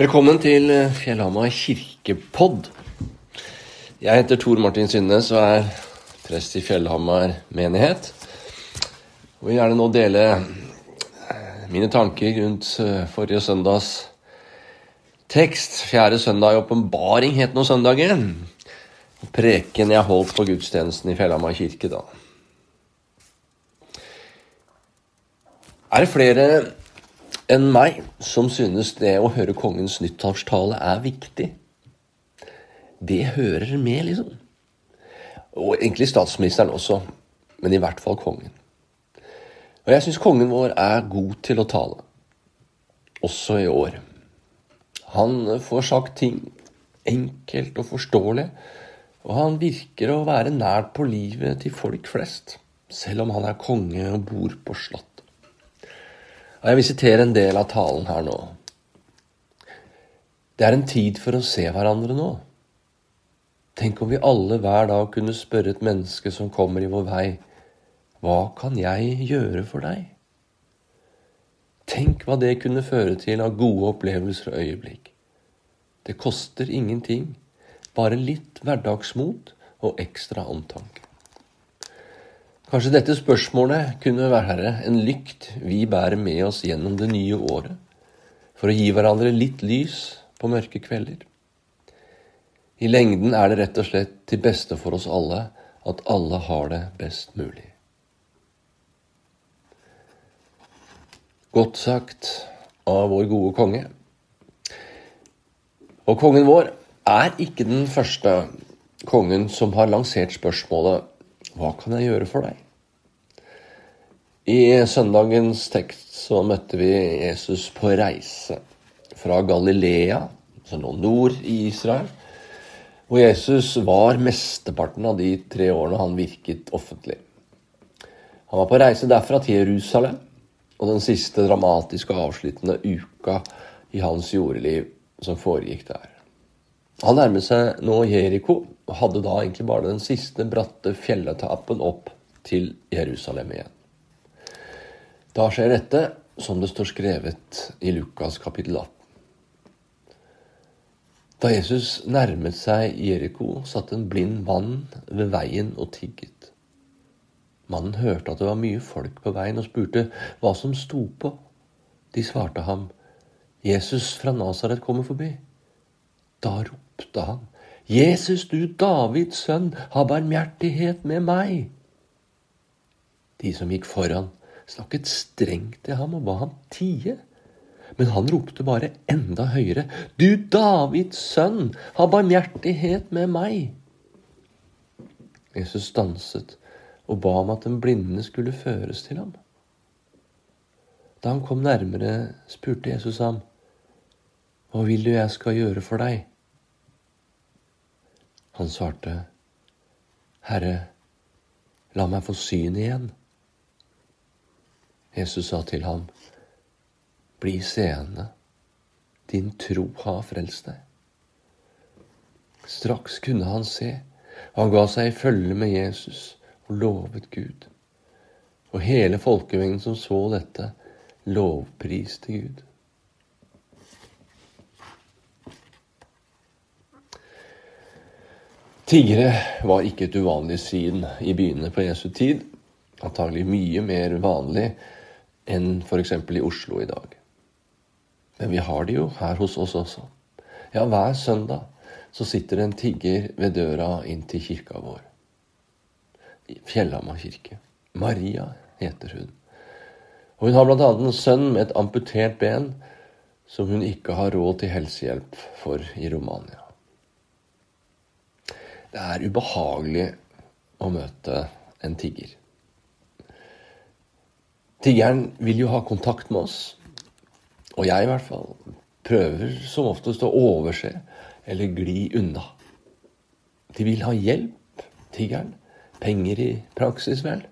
Velkommen til Fjellhamar kirkepodd. Jeg heter Tor Martin Synnes og er prest i Fjellhamar menighet. Og vil gjerne nå dele mine tanker rundt forrige søndags tekst. Fjerde søndag i åpenbaring het nå søndagen. Preken jeg holdt på gudstjenesten i Fjellhamar kirke da. Er det flere enn meg som synes det å høre kongens nyttårstale er viktig. Det hører med, liksom. Og egentlig statsministeren også, men i hvert fall kongen. Og jeg syns kongen vår er god til å tale, også i år. Han får sagt ting enkelt og forståelig, og han virker å være nær på livet til folk flest, selv om han er konge og bor på slott. Og Jeg vil sitere en del av talen her nå. Det er en tid for å se hverandre nå. Tenk om vi alle hver dag kunne spørre et menneske som kommer i vår vei, hva kan jeg gjøre for deg? Tenk hva det kunne føre til av gode opplevelser og øyeblikk. Det koster ingenting, bare litt hverdagsmot og ekstra omtanke. Kanskje dette spørsmålet kunne være en lykt vi bærer med oss gjennom det nye året, for å gi hverandre litt lys på mørke kvelder. I lengden er det rett og slett til beste for oss alle at alle har det best mulig. Godt sagt av vår gode konge. Og kongen vår er ikke den første kongen som har lansert spørsmålet hva kan jeg gjøre for deg? I søndagens tekst så møtte vi Jesus på reise fra Galilea, altså nå nord i Israel, hvor Jesus var mesteparten av de tre årene han virket offentlig. Han var på reise derfra til Jerusalem, og den siste dramatiske og avsluttende uka i hans jordeliv som foregikk der. Han nærmet seg nå Jeriko og hadde da egentlig bare den siste bratte fjelletappen opp til Jerusalem igjen. Da skjer dette som det står skrevet i Lukas kapittel 18. Da Jesus nærmet seg Jeriko, satt en blind mann ved veien og tigget. Mannen hørte at det var mye folk på veien, og spurte hva som sto på. De svarte ham, Jesus fra Nasaret kommer forbi. Da ropte han, Jesus, du Davids sønn, ha barmhjertighet med meg. De som gikk foran, snakket strengt til ham og ba ham tie. Men han ropte bare enda høyere, Du Davids sønn, ha barmhjertighet med meg. Jesus stanset og ba om at den blinde skulle føres til ham. Da han kom nærmere, spurte Jesus ham, Hva vil du jeg skal gjøre for deg? Han svarte, Herre, la meg få syn igjen. Jesus sa til ham, Bli seende, din tro har frelst deg. Straks kunne han se, og han ga seg i følge med Jesus og lovet Gud. Og hele folkemengden som så dette, lovpriste Gud. Tiggere var ikke et uvanlig syn i byene på Jesu tid. Antagelig mye mer vanlig enn f.eks. i Oslo i dag. Men vi har det jo her hos oss også. Ja, hver søndag så sitter en tigger ved døra inn til kirka vår. Fjellhamar kirke. Maria heter hun. Og hun har bl.a. en sønn med et amputert ben som hun ikke har råd til helsehjelp for i Romania. Det er ubehagelig å møte en tigger. Tiggeren vil jo ha kontakt med oss, og jeg i hvert fall prøver som oftest å overse eller gli unna. De vil ha hjelp, tiggeren. Penger i praksis, vel.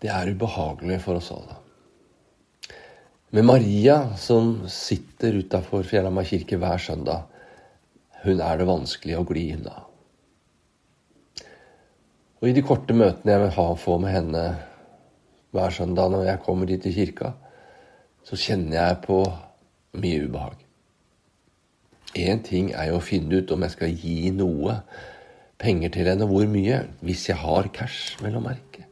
Det er ubehagelig for oss alle. Med Maria, som sitter utafor Fjellhamar kirke hver søndag, hun er det vanskelig å gli unna. Og i de korte møtene jeg vil ha få med henne hver søndag når jeg kommer dit til kirka, så kjenner jeg på mye ubehag. Én ting er jo å finne ut om jeg skal gi noe penger til henne, hvor mye, hvis jeg har cash, vel å merke.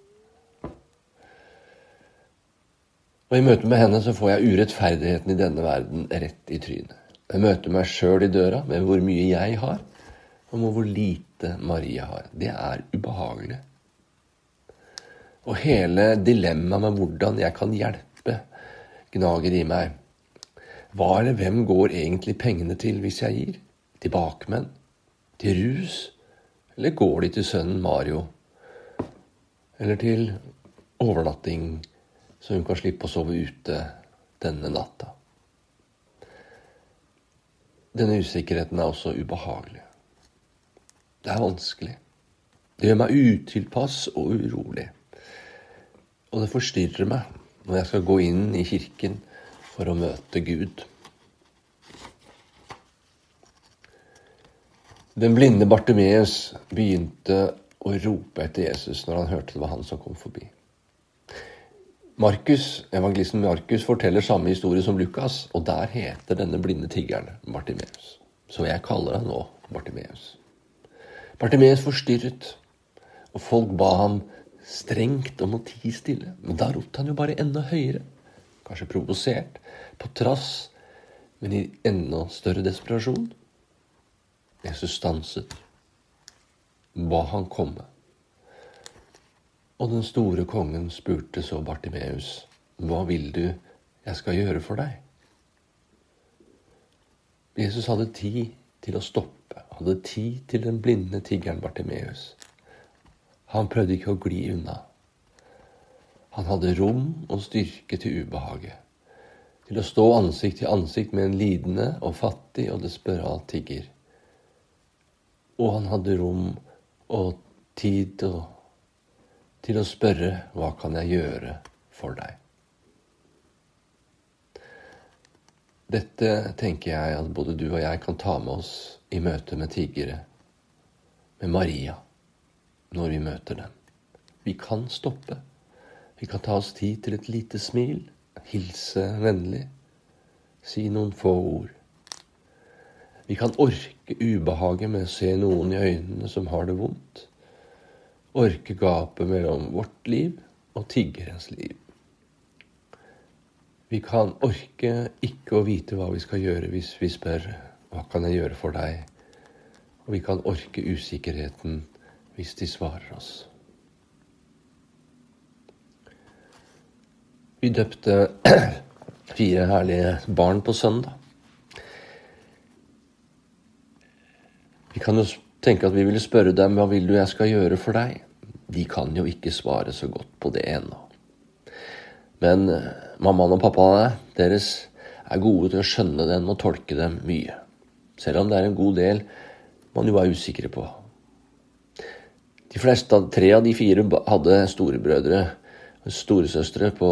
Og I møte med henne så får jeg urettferdigheten i denne verden rett i trynet. Jeg møter meg sjøl i døra med hvor mye jeg har, og med hvor lite Maria har. Det er ubehagelig. Og hele dilemmaet med hvordan jeg kan hjelpe, gnager i meg. Hva eller hvem går egentlig pengene til hvis jeg gir? Til bakmenn? Til rus? Eller går de til sønnen Mario? Eller til overnatting så hun kan slippe å sove ute denne natta. Denne usikkerheten er også ubehagelig. Det er vanskelig. Det gjør meg utilpass og urolig. Og det forstyrrer meg når jeg skal gå inn i kirken for å møte Gud. Den blinde Bartimeus begynte å rope etter Jesus når han hørte det var han som kom forbi. Markus, Evangelisten Markus forteller samme historie som Lukas, og der heter denne blinde tiggeren Bartimeus. Så jeg kaller han nå Bartimeus. Bartimeus forstyrret, og folk ba ham strengt om å tie stille. Men da ropte han jo bare enda høyere, kanskje provosert, på trass, men i enda større desperasjon. Jesus stanset, ba han komme. Og den store kongen spurte så Bartimeus, hva vil du jeg skal gjøre for deg? Jesus hadde tid til å stoppe, hadde tid til den blinde tiggeren Bartimeus. Han prøvde ikke å gli unna. Han hadde rom og styrke til ubehaget, til å stå ansikt til ansikt med en lidende og fattig og desperat tigger. Og han hadde rom og tid til å til å spørre hva kan jeg gjøre for deg? Dette tenker jeg at både du og jeg kan ta med oss i møte med tiggere, med Maria, når vi møter dem. Vi kan stoppe. Vi kan ta oss tid til et lite smil, hilse vennlig, si noen få ord. Vi kan orke ubehaget med å se noen i øynene som har det vondt orke gapet mellom vårt liv og tiggerens liv. Vi kan orke ikke å vite hva vi skal gjøre hvis vi spør hva kan jeg gjøre for deg? Og vi kan orke usikkerheten hvis de svarer oss. Vi døpte fire herlige barn på søndag. Vi kan jo tenke at vi ville spørre dem hva vil du jeg skal gjøre for deg. De kan jo ikke svare så godt på det ennå. Men eh, mammaen og pappaene deres er gode til å skjønne dem og tolke dem mye. Selv om det er en god del man jo er usikre på. De fleste tre av de fire hadde storebrødre storesøstre på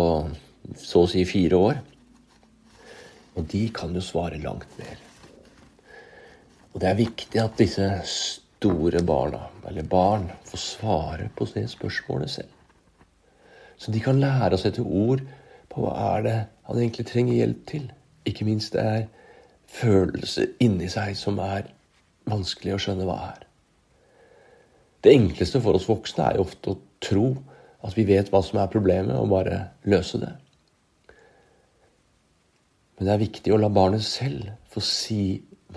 så å si fire år. Og de kan jo svare langt mer. Og det er viktig at disse store barna, eller barn, får svare på de spørsmålene selv. Så de kan lære å sette ord på hva er det han egentlig trenger hjelp til. Ikke minst det er følelser inni seg som er vanskelig å skjønne hva er. Det enkleste for oss voksne er jo ofte å tro at vi vet hva som er problemet, og bare løse det. Men det er viktig å la barnet selv få si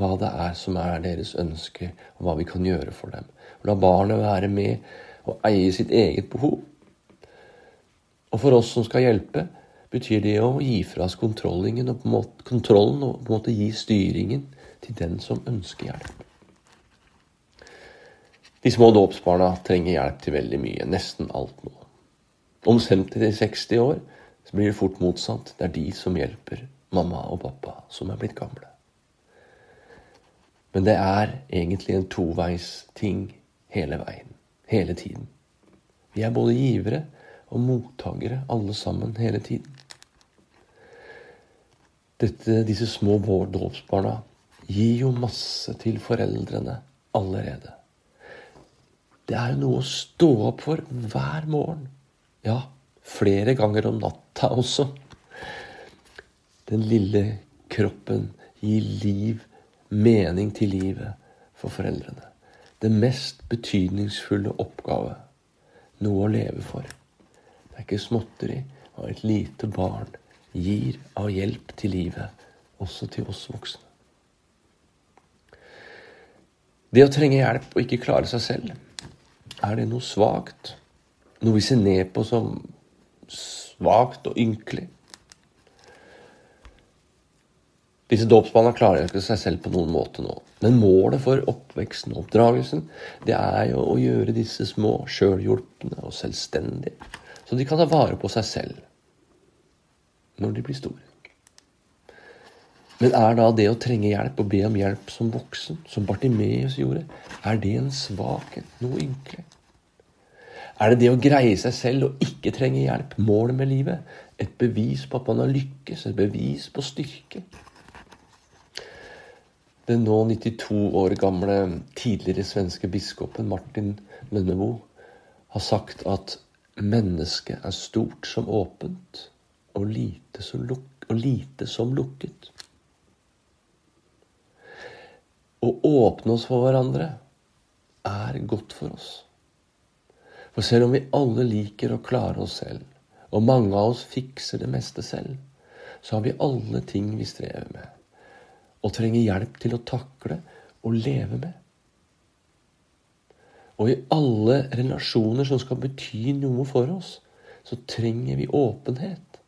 hva det er som er deres ønske, og hva vi kan gjøre for dem. La barnet være med og eie sitt eget behov. Og for oss som skal hjelpe, betyr det å gi fra oss kontrollen og, på en måte gi styringen til den som ønsker hjelp. De små dåpsbarna trenger hjelp til veldig mye, nesten alt nå. Om 50-60 år blir det fort motsatt. Det er de som hjelper mamma og pappa som er blitt gamle. Men det er egentlig en toveis ting hele veien. Hele tiden. Vi er både givere og mottakere, alle sammen, hele tiden. Dette, disse små dåpsbarna gir jo masse til foreldrene allerede. Det er jo noe å stå opp for hver morgen. Ja, flere ganger om natta også. Den lille kroppen, gir liv, mening til livet for foreldrene. Det mest betydningsfulle oppgave. Noe å leve for. Det er ikke småtteri hva et lite barn gir av hjelp til livet, også til oss voksne. Det å trenge hjelp og ikke klare seg selv, er det noe svakt? Noe vi ser ned på som svakt og ynkelig? Disse dåpsbarna klarer ikke seg selv på noen måte nå. Men målet for oppveksten og oppdragelsen det er jo å gjøre disse små sjølhjulpne og selvstendige, så de kan ta vare på seg selv når de blir store. Men er da det å trenge hjelp og be om hjelp som voksen, som Bartimeus gjorde, er det en svakhet, noe ynkelig? Er det det å greie seg selv og ikke trenge hjelp, målet med livet, et bevis på at man har lykkes, et bevis på styrke? Den nå 92 år gamle tidligere svenske biskopen Martin Lønnebo har sagt at mennesket er stort som åpent og lite som, luk og lite som lukket. Å åpne oss for hverandre er godt for oss. For selv om vi alle liker å klare oss selv, og mange av oss fikser det meste selv, så har vi alle ting vi strever med, og trenger hjelp til å takle og leve med. Og i alle relasjoner som skal bety noe for oss, så trenger vi åpenhet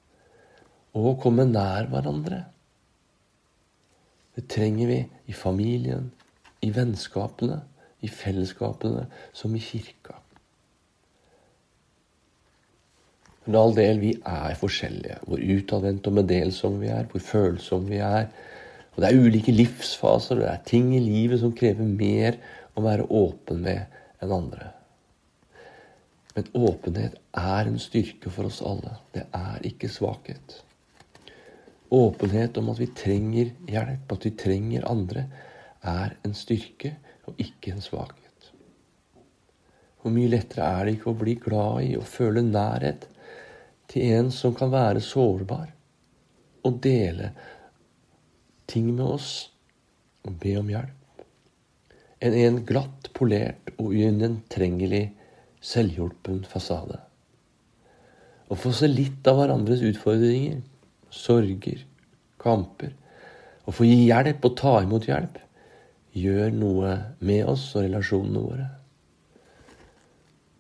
og å komme nær hverandre. Det trenger vi i familien, i vennskapene, i fellesskapene, som i kirka. For all del, vi er forskjellige. Hvor utadvendte og meddelsomme vi er, hvor følsomme vi er. Og Det er ulike livsfaser, og det er ting i livet som krever mer å være åpen med enn andre. Men åpenhet er en styrke for oss alle. Det er ikke svakhet. Åpenhet om at vi trenger hjelp, at vi trenger andre, er en styrke og ikke en svakhet. Hvor mye lettere er det ikke å bli glad i og føle nærhet til en som kan være sårbar, og dele ting med oss og be om hjelp, enn en glatt polert og ugjennomtrengelig selvhjulpen fasade. Å få se litt av hverandres utfordringer sorger, kamper. Å få gi hjelp og ta imot hjelp gjør noe med oss og relasjonene våre.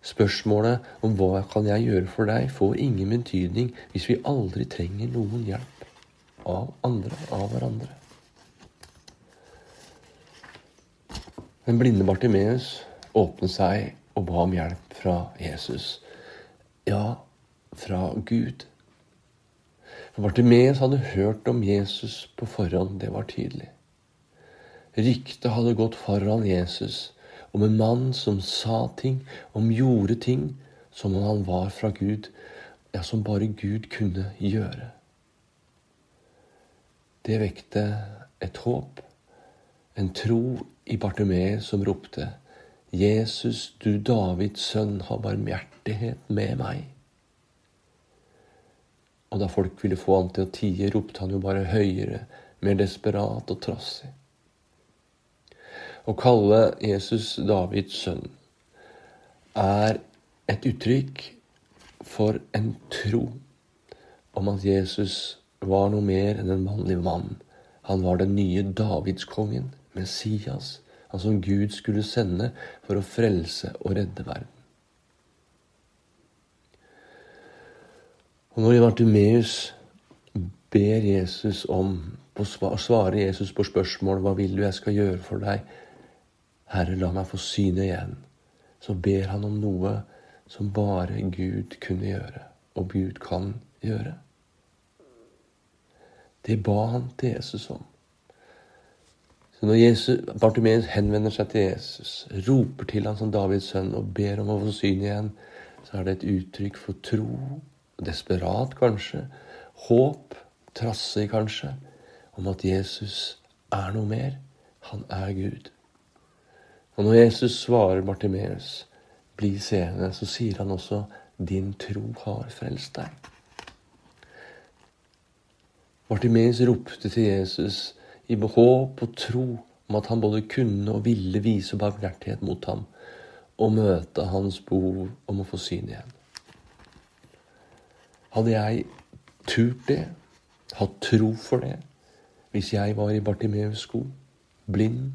Spørsmålet om hva kan jeg gjøre for deg, får ingen betydning hvis vi aldri trenger noen hjelp av andre, av hverandre. Den blinde Bartimeus åpnet seg og ba om hjelp fra Jesus. Ja, fra Gud. For Bartimeus hadde hørt om Jesus på forhånd. Det var tydelig. Ryktet hadde gått foran Jesus om en mann som sa ting, om gjorde ting, som om han var fra Gud, ja, som bare Gud kunne gjøre. Det vekte et håp, en tro i Bartimeus som ropte, Jesus, du Davids sønn, ha barmhjertighet med meg. Og da folk ville få han til å tie, ropte han jo bare høyere, mer desperat og trassig. Å kalle Jesus Davids sønn er et uttrykk for en tro om at Jesus var noe mer enn en vanlig mann. Han var den nye Davidskongen, Messias, han som Gud skulle sende for å frelse og redde verden. Og når Bartimeus ber Jesus om å svare Jesus på spørsmål hva vil du jeg skal gjøre for deg, Herre, la meg få syne igjen, så ber han om noe som bare Gud kunne gjøre, og Gud kan gjøre. Det ba han til Jesus om. Så når Bartimeus henvender seg til Jesus, roper til ham som Davids sønn og ber om å få syn igjen, så er det et uttrykk for tro desperat kanskje, håp, trassig kanskje, om at Jesus er noe mer. Han er Gud. Og når Jesus svarer Bartimeus, bli seende, så sier han også, din tro har frelst deg. Bartimeus ropte til Jesus i håp og tro om at han både kunne og ville vise barmhjertighet mot ham og møte hans behov om å få syn igjen. Hadde jeg turt det, hatt tro for det, hvis jeg var i Bartimeus sko, blind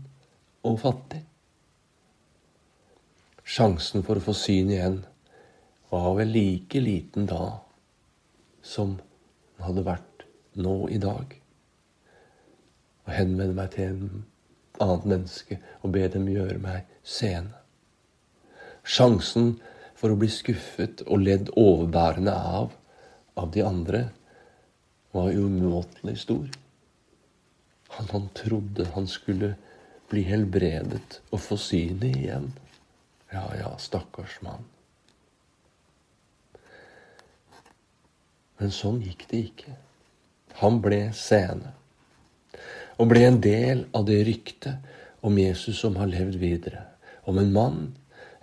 og fattig? Sjansen for å få syn igjen var vel like liten da som den hadde vært nå i dag. Å henvende meg til en annet menneske og be dem gjøre meg seende. Sjansen for å bli skuffet og ledd overbærende av av de andre var umåtelig stor. Han han trodde han skulle bli helbredet og få synet igjen. Ja, ja, stakkars mann. Men sånn gikk det ikke. Han ble seende. Og ble en del av det ryktet om Jesus som har levd videre. Om en mann,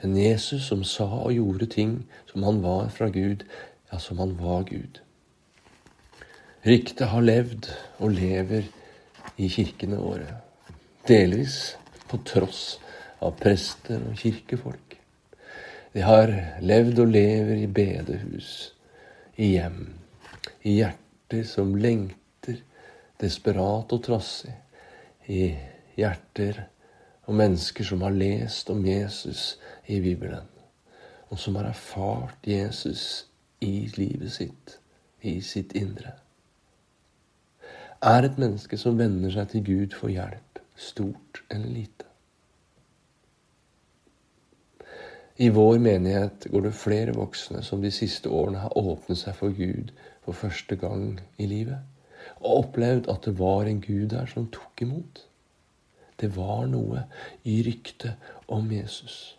en Jesus som sa og gjorde ting som han var fra Gud, ja, som han var Gud. Ryktet har levd og lever i kirkene våre. Delvis på tross av prester og kirkefolk. De har levd og lever i bedehus, i hjem, i hjerter som lengter, desperat og trassig, i hjerter og mennesker som har lest om Jesus i Bibelen, og som har erfart Jesus i livet sitt, i sitt indre. Er et menneske som vender seg til Gud for hjelp, stort eller lite? I vår menighet går det flere voksne som de siste årene har åpnet seg for Gud for første gang i livet, og opplevd at det var en Gud der som tok imot. Det var noe i ryktet om Jesus.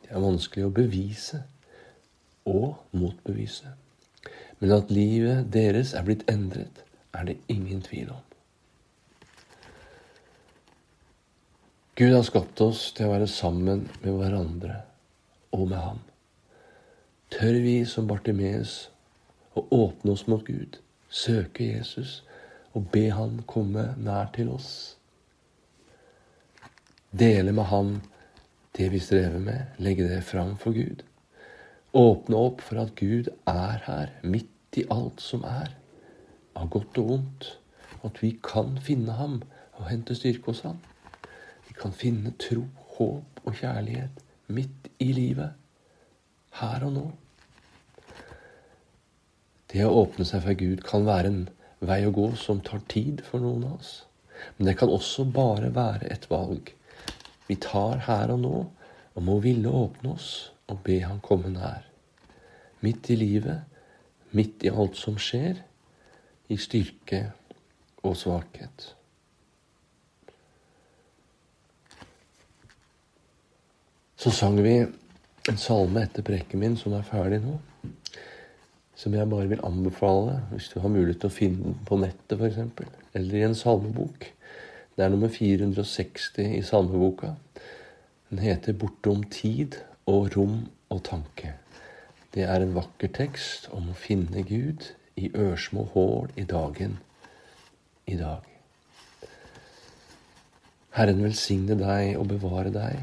Det er vanskelig å bevise og motbevise, men at livet deres er blitt endret, er det ingen tvil om. Gud har skapt oss til å være sammen med hverandre og med Ham. Tør vi som Bartimeus å åpne oss mot Gud, søke Jesus og be Han komme nær til oss? Dele med Han det vi strever med, legge det fram for Gud. Åpne opp for at Gud er her, midt i alt som er, av godt og vondt, og at vi kan finne Ham og hente styrke hos Ham. Vi kan finne tro, håp og kjærlighet midt i livet, her og nå. Det å åpne seg for Gud kan være en vei å gå som tar tid for noen av oss. Men det kan også bare være et valg vi tar her og nå og må ville åpne oss og be Han komme nær. Midt i livet, midt i alt som skjer, i styrke og svakhet. Så sang vi en salme etter prekken min som er ferdig nå. Som jeg bare vil anbefale hvis du har mulighet til å finne den på nettet f.eks. Eller i en salmebok. Det er nummer 460 i salmeboka. Den heter 'Bortom tid og rom og tanke'. Det er en vakker tekst om å finne Gud i ørsmå hål i dagen i dag. Herren velsigne deg og bevare deg.